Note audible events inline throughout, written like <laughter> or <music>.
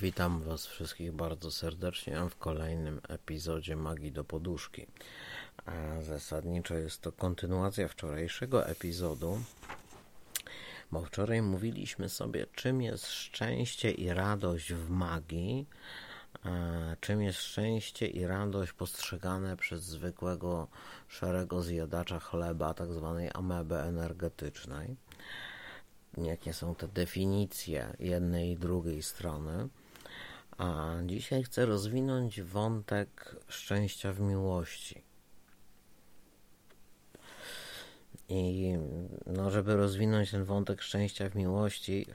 Witam Was wszystkich bardzo serdecznie w kolejnym epizodzie Magii do Poduszki. Zasadniczo jest to kontynuacja wczorajszego epizodu, bo wczoraj mówiliśmy sobie, czym jest szczęście i radość w magii, czym jest szczęście i radość postrzegane przez zwykłego szarego zjadacza chleba, tak zwanej ameby energetycznej jakie są te definicje jednej i drugiej strony. A dzisiaj chcę rozwinąć wątek szczęścia w miłości. I no, żeby rozwinąć ten wątek szczęścia w miłości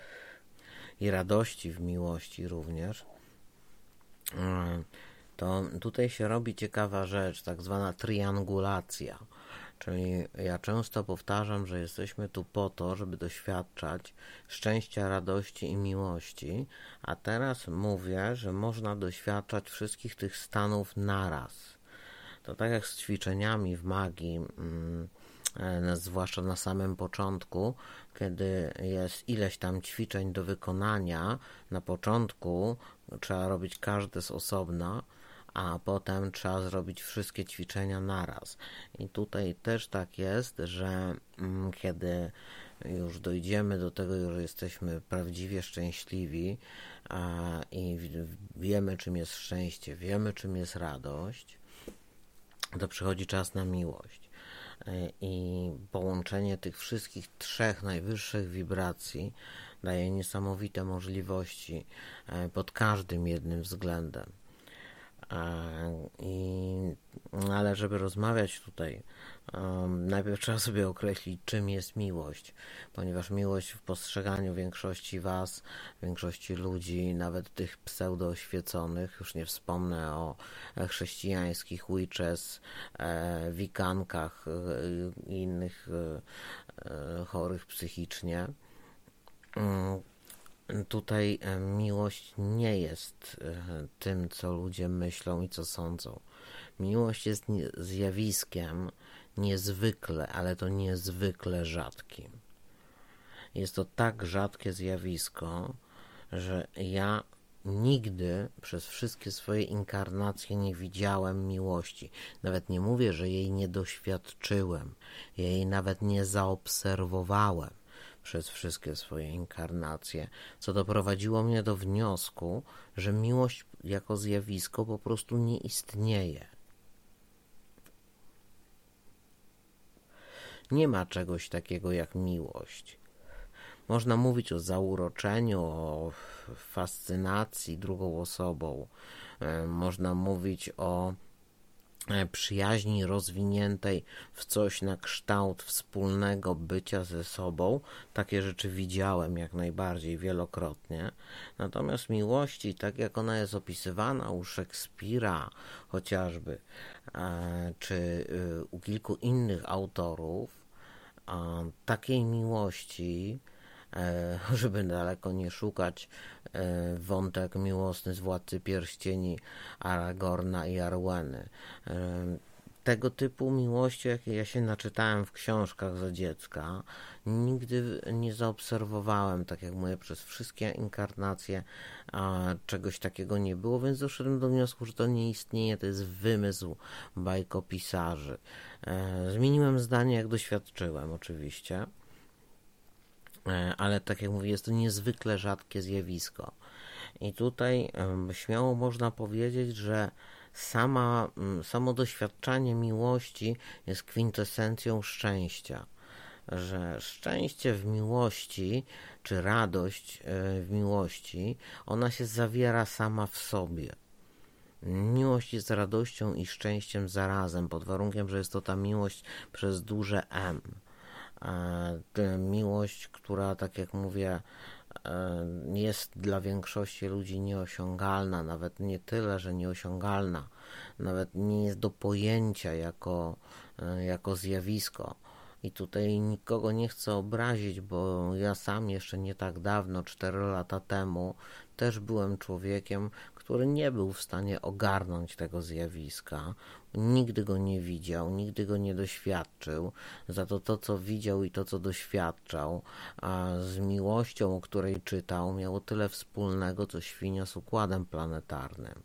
i radości w miłości również, to tutaj się robi ciekawa rzecz, tak zwana triangulacja. Czyli ja często powtarzam, że jesteśmy tu po to, żeby doświadczać szczęścia, radości i miłości, a teraz mówię, że można doświadczać wszystkich tych stanów naraz. To tak jak z ćwiczeniami w magii, mm, e, zwłaszcza na samym początku, kiedy jest ileś tam ćwiczeń do wykonania, na początku trzeba robić każde z osobna a potem trzeba zrobić wszystkie ćwiczenia naraz. I tutaj też tak jest, że mm, kiedy już dojdziemy do tego, że jesteśmy prawdziwie szczęśliwi i wiemy, czym jest szczęście, wiemy, czym jest radość, to przychodzi czas na miłość. E, I połączenie tych wszystkich trzech najwyższych wibracji daje niesamowite możliwości e, pod każdym jednym względem. I, ale żeby rozmawiać tutaj, um, najpierw trzeba sobie określić, czym jest miłość, ponieważ miłość w postrzeganiu większości Was, większości ludzi, nawet tych pseudo-oświeconych, już nie wspomnę o chrześcijańskich witches, e, wikankach e, i innych e, chorych psychicznie, mm, tutaj e, miłość nie jest e, tym, co ludzie myślą i co sądzą. Miłość jest zjawiskiem niezwykle, ale to niezwykle rzadkim. Jest to tak rzadkie zjawisko, że ja nigdy przez wszystkie swoje inkarnacje nie widziałem miłości. Nawet nie mówię, że jej nie doświadczyłem, jej nawet nie zaobserwowałem przez wszystkie swoje inkarnacje, co doprowadziło mnie do wniosku, że miłość jako zjawisko po prostu nie istnieje. Nie ma czegoś takiego jak miłość. Można mówić o zauroczeniu, o fascynacji drugą osobą, e, można mówić o przyjaźni rozwiniętej w coś na kształt wspólnego bycia ze sobą. Takie rzeczy widziałem jak najbardziej wielokrotnie. Natomiast miłości, tak jak ona jest opisywana u Szekspira chociażby, e, czy y, u kilku innych autorów, takiej miłości E, <laughs> żeby daleko nie szukać, e, wątek miłosny z Władcy Pierścieni Aragorna i Arweny. E, tego typu miłości, jakie ja się naczytałem w książkach za dziecka, nigdy nie zaobserwowałem, tak jak mówię, przez wszystkie inkarnacje czegoś takiego nie było, więc doszedłem do wniosku, że to nie istnieje, to jest wymysł bajkopisarzy. Zmieniłem zdanie, jak doświadczyłem, oczywiście. E, ale tak jak mówię, jest to niezwykle rzadkie zjawisko. I tutaj śmiało można powiedzieć, że sama, samo doświadczanie miłości jest kwintesencją szczęścia. Że szczęście w miłości, czy radość e, w miłości, ona się zawiera sama w sobie. Miłość jest radością i szczęściem zarazem, pod warunkiem, że jest to ta miłość przez duże M miłość, która, tak jak mówię, e, jest dla większości ludzi nieosiągalna, nawet nie tyle, że nieosiągalna, nawet nie jest do pojęcia jako, e, jako zjawisko. I tutaj nikogo nie chcę obrazić, bo ja sam jeszcze nie tak dawno, 4 lata temu, też byłem człowiekiem, który nie był w stanie ogarnąć tego zjawiska. Nigdy go nie widział, nigdy go nie doświadczył. Za to to, co widział i to, co doświadczał, a z miłością, o której czytał, miało tyle wspólnego, co świnia z układem planetarnym.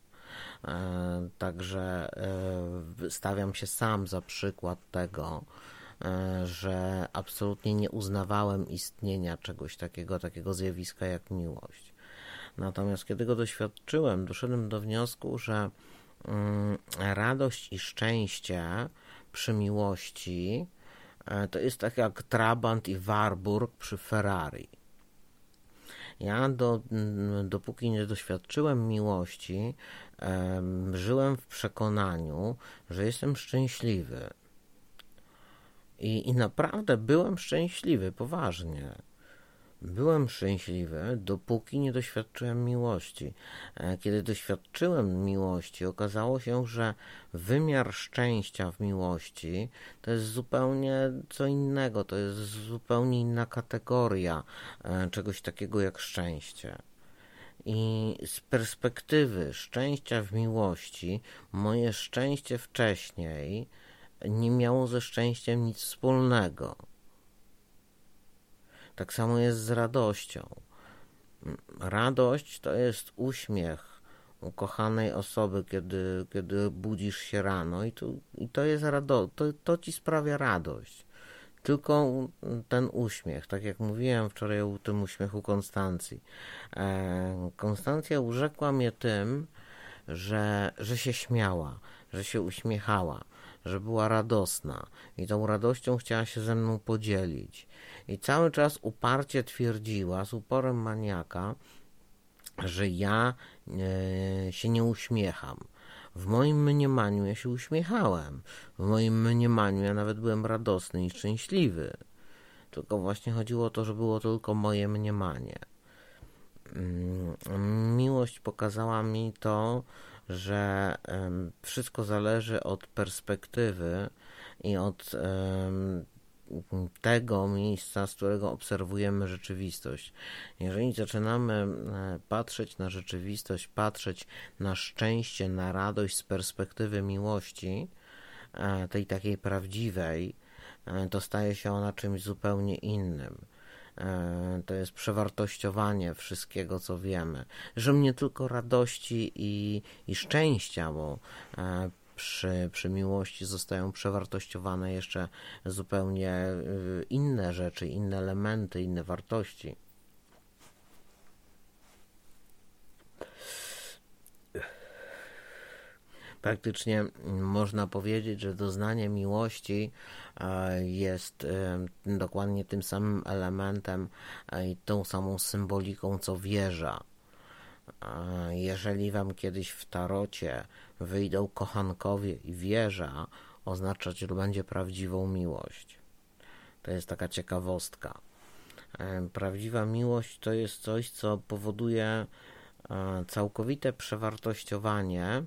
E, także e, stawiam się sam za przykład tego, że absolutnie nie uznawałem istnienia czegoś takiego, takiego zjawiska jak miłość. Natomiast kiedy go doświadczyłem, doszedłem do wniosku, że mm, radość i szczęście przy miłości to jest tak jak Trabant i Warburg przy Ferrari. Ja do, mm, dopóki nie doświadczyłem miłości, żyłem w przekonaniu, że jestem szczęśliwy. I, I naprawdę byłem szczęśliwy, poważnie. Byłem szczęśliwy, dopóki nie doświadczyłem miłości. E, kiedy doświadczyłem miłości, okazało się, że wymiar szczęścia w miłości to jest zupełnie co innego, to jest zupełnie inna kategoria e, czegoś takiego jak szczęście. I z perspektywy szczęścia w miłości, moje szczęście wcześniej nie miało ze szczęściem nic wspólnego. Tak samo jest z radością. Radość to jest uśmiech ukochanej osoby, kiedy, kiedy budzisz się rano i to, i to jest rado, to, to ci sprawia radość. Tylko ten uśmiech, tak jak mówiłem wczoraj o tym uśmiechu Konstancji. E, Konstancja urzekła mnie tym, że, że się śmiała, że się uśmiechała, że była radosna i tą radością chciała się ze mną podzielić. I cały czas uparcie twierdziła, z uporem maniaka, że ja e, się nie uśmiecham. W moim mniemaniu ja się uśmiechałem. W moim mniemaniu ja nawet byłem radosny i szczęśliwy. Tylko właśnie chodziło o to, że było tylko moje mniemanie. Mm, miłość pokazała mi to, że wszystko zależy od perspektywy i od tego miejsca, z którego obserwujemy rzeczywistość. Jeżeli zaczynamy patrzeć na rzeczywistość, patrzeć na szczęście, na radość z perspektywy miłości, e, tej takiej prawdziwej, e, to staje się ona czymś zupełnie innym. To jest przewartościowanie wszystkiego, co wiemy. Że nie tylko radości i, i szczęścia, bo przy, przy miłości zostają przewartościowane jeszcze zupełnie y, inne rzeczy, inne elementy, inne wartości. Praktycznie można powiedzieć, że doznanie miłości e, jest e, dokładnie tym samym elementem e, i tą samą symboliką co wieża. Jeżeli wam kiedyś w tarocie wyjdą kochankowie i wieża, oznaczać to będzie prawdziwą miłość. To jest taka ciekawostka. Prawdziwa miłość to jest coś, co powoduje całkowite przewartościowanie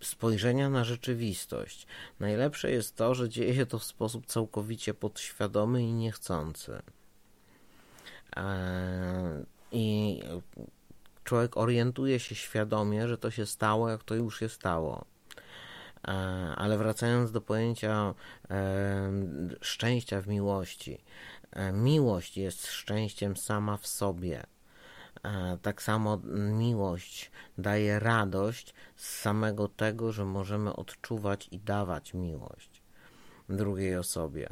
spojrzenia na rzeczywistość. Najlepsze jest to, że dzieje się to w sposób całkowicie podświadomy i niechcący. I człowiek orientuje się świadomie, że to się stało, jak to już się stało. Ale wracając do pojęcia szczęścia w miłości, miłość jest szczęściem sama w sobie. Tak samo miłość daje radość z samego tego, że możemy odczuwać i dawać miłość drugiej osobie.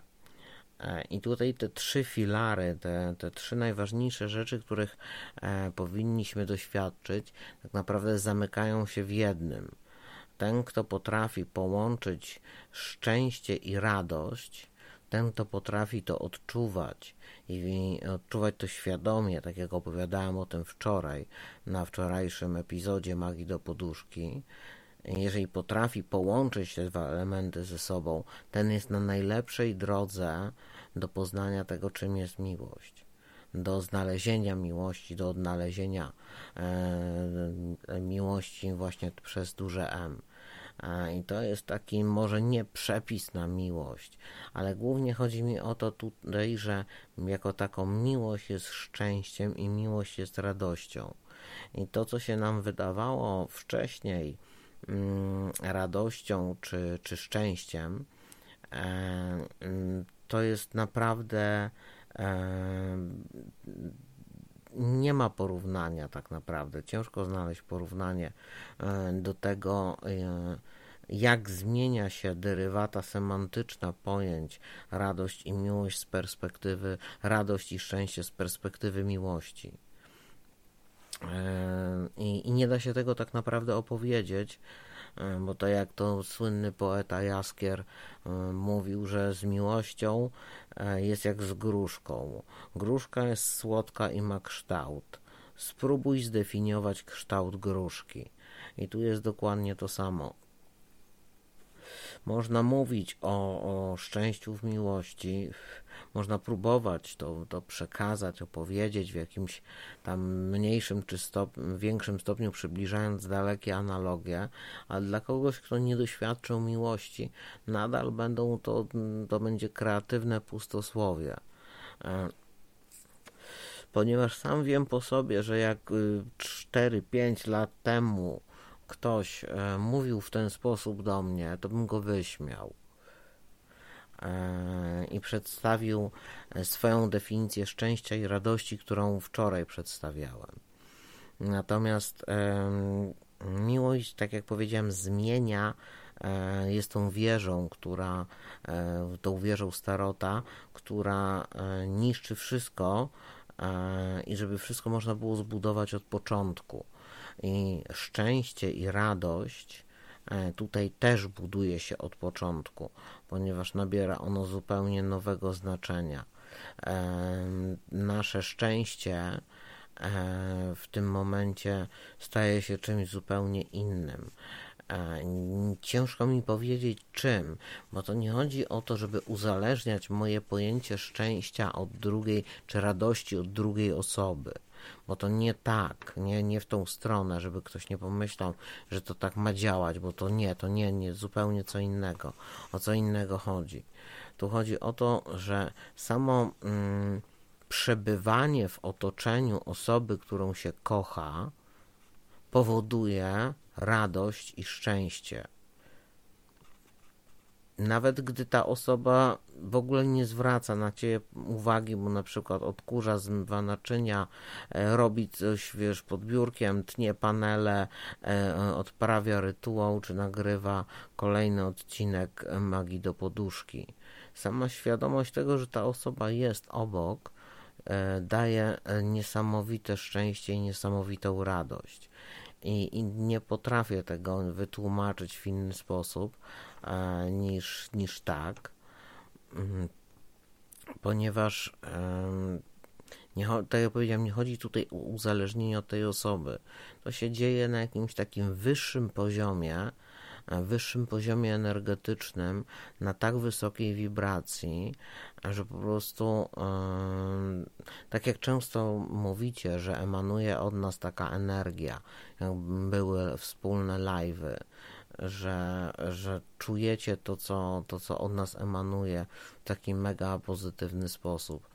E, I tutaj te trzy filary, te, te trzy najważniejsze rzeczy, których e, powinniśmy doświadczyć, tak naprawdę zamykają się w jednym. Ten, kto potrafi połączyć szczęście i radość, ten, kto potrafi to odczuwać i odczuwać to świadomie, tak jak opowiadałem o tym wczoraj, na wczorajszym epizodzie Magii do Poduszki, jeżeli potrafi połączyć te dwa elementy ze sobą, ten jest na najlepszej drodze do poznania tego, czym jest miłość, do znalezienia miłości, do odnalezienia e, miłości właśnie przez duże M. I to jest taki może nie przepis na miłość, ale głównie chodzi mi o to tutaj, że jako taką miłość jest szczęściem i miłość jest radością. I to, co się nam wydawało wcześniej mm, radością czy, czy szczęściem, e, mm, to jest naprawdę e, nie ma porównania tak naprawdę. Ciężko znaleźć porównanie e, do tego, jak zmienia się derywata semantyczna pojęć radość i miłość z perspektywy, radość i szczęście z perspektywy miłości. I, I, nie da się tego tak naprawdę opowiedzieć, bo to jak to słynny poeta Jaskier mówił, że z miłością jest jak z gruszką. Gruszka jest słodka i ma kształt. Spróbuj zdefiniować kształt gruszki. I tu jest dokładnie to samo. Można mówić o, o szczęściu w miłości, można próbować to, to przekazać, opowiedzieć w jakimś tam mniejszym czy stop, większym stopniu, przybliżając dalekie analogie, ale dla kogoś, kto nie doświadczył miłości, nadal będą to, to będzie kreatywne pustosłowie. E, ponieważ sam wiem po sobie, że jak 4-5 y, lat temu ktoś e, mówił w ten sposób do mnie, to bym go wyśmiał e, i przedstawił e, swoją definicję szczęścia i radości, którą wczoraj przedstawiałem. Natomiast miłość, tak jak powiedziałem, zmienia, jest tą wieżą, która, tą wieżą starota, która niszczy wszystko i żeby wszystko można było zbudować od początku i szczęście i radość e, tutaj też buduje się od początku, ponieważ nabiera ono zupełnie nowego znaczenia. E, nasze szczęście e, w tym momencie staje się czymś zupełnie innym. Ciężko mi powiedzieć czym, bo to nie chodzi o to, żeby uzależniać moje pojęcie szczęścia od drugiej, czy radości od drugiej osoby bo to nie tak, nie, nie w tą stronę, żeby ktoś nie pomyślał, że to tak ma działać, bo to nie, to nie, nie, zupełnie co innego. O co innego chodzi. Tu chodzi o to, że samo mm, przebywanie w otoczeniu osoby, którą się kocha, powoduje radość i szczęście nawet gdy ta osoba w ogóle nie zwraca na ciebie uwagi, bo na przykład odkurza, zmywa naczynia, e, robi coś, wiesz, pod biurkiem, tnie panele, e, odprawia rytuał, czy nagrywa kolejny odcinek magii do poduszki. Sama świadomość tego, że ta osoba jest obok, e, daje niesamowite szczęście i niesamowitą radość. I, I nie potrafię tego wytłumaczyć w inny sposób, niż, niż tak, mhm. ponieważ nie, tak jak powiedziałem, nie chodzi tutaj o uzależnienie od tej osoby. To się dzieje na jakimś takim wyższym poziomie, wyższym poziomie energetycznym, na tak wysokiej wibracji, że po prostu, tak jak często mówicie, że emanuje od nas taka energia, jak były wspólne live'y, że, że czujecie to co, to, co od nas emanuje w taki mega pozytywny sposób.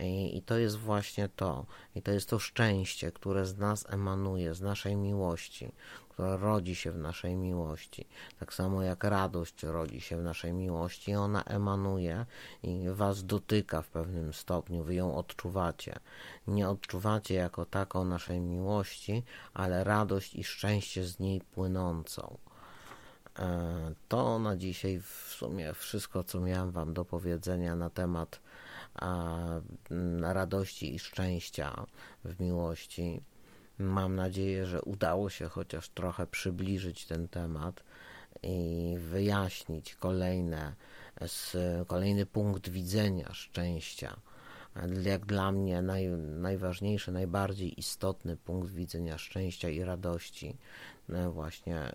I, I, to jest właśnie to. I to jest to szczęście, które z nas emanuje, z naszej miłości, które rodzi się w naszej miłości. Tak samo jak radość rodzi się w naszej miłości, ona emanuje i was dotyka w pewnym stopniu, wy ją odczuwacie. Nie odczuwacie jako taką naszej miłości, ale radość i szczęście z niej płynącą. E, to na dzisiaj w sumie wszystko, co miałem Wam do powiedzenia na temat radości i szczęścia w miłości. Mam nadzieję, że udało się chociaż trochę przybliżyć ten temat i wyjaśnić kolejne, kolejny punkt widzenia szczęścia. Jak dla mnie naj, najważniejszy, najbardziej istotny punkt widzenia szczęścia i radości E, właśnie e,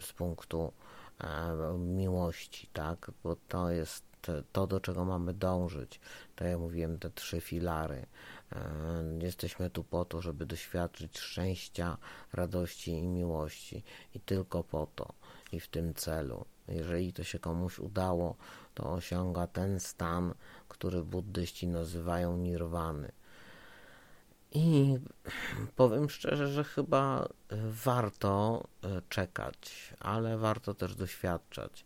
z punktu e, miłości, tak, bo to jest to, do czego mamy dążyć. Tak jak mówiłem, te trzy filary. Jesteśmy tu po to, żeby doświadczyć szczęścia, radości i miłości. I tylko po to. I w tym celu. Jeżeli to się komuś udało, to osiąga ten stan, który buddyści nazywają nirwany. I powiem szczerze, że chyba warto e, czekać, ale warto też doświadczać.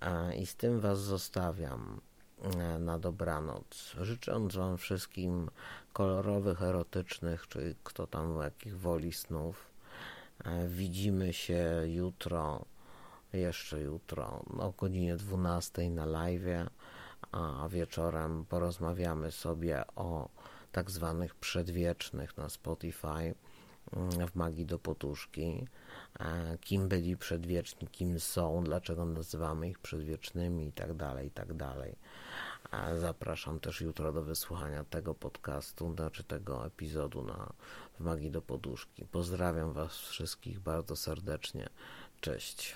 E, I z tym Was zostawiam e, na dobranoc. Życząc Wam wszystkim kolorowych, erotycznych, czy kto tam jakich woli snów. Widzimy się jutro, jeszcze jutro o godzinie 12 na live, a wieczorem porozmawiamy sobie o tak zwanych przedwiecznych na Spotify mm, w Magii do Potuszki. E, kim byli przedwieczni, kim są, dlaczego nazywamy ich przedwiecznymi i tak dalej, i tak. E, zapraszam też jutro do wysłuchania tego podcastu, znaczy tego epizodu na, w Magii do Poduszki. Pozdrawiam Was wszystkich bardzo serdecznie. Cześć.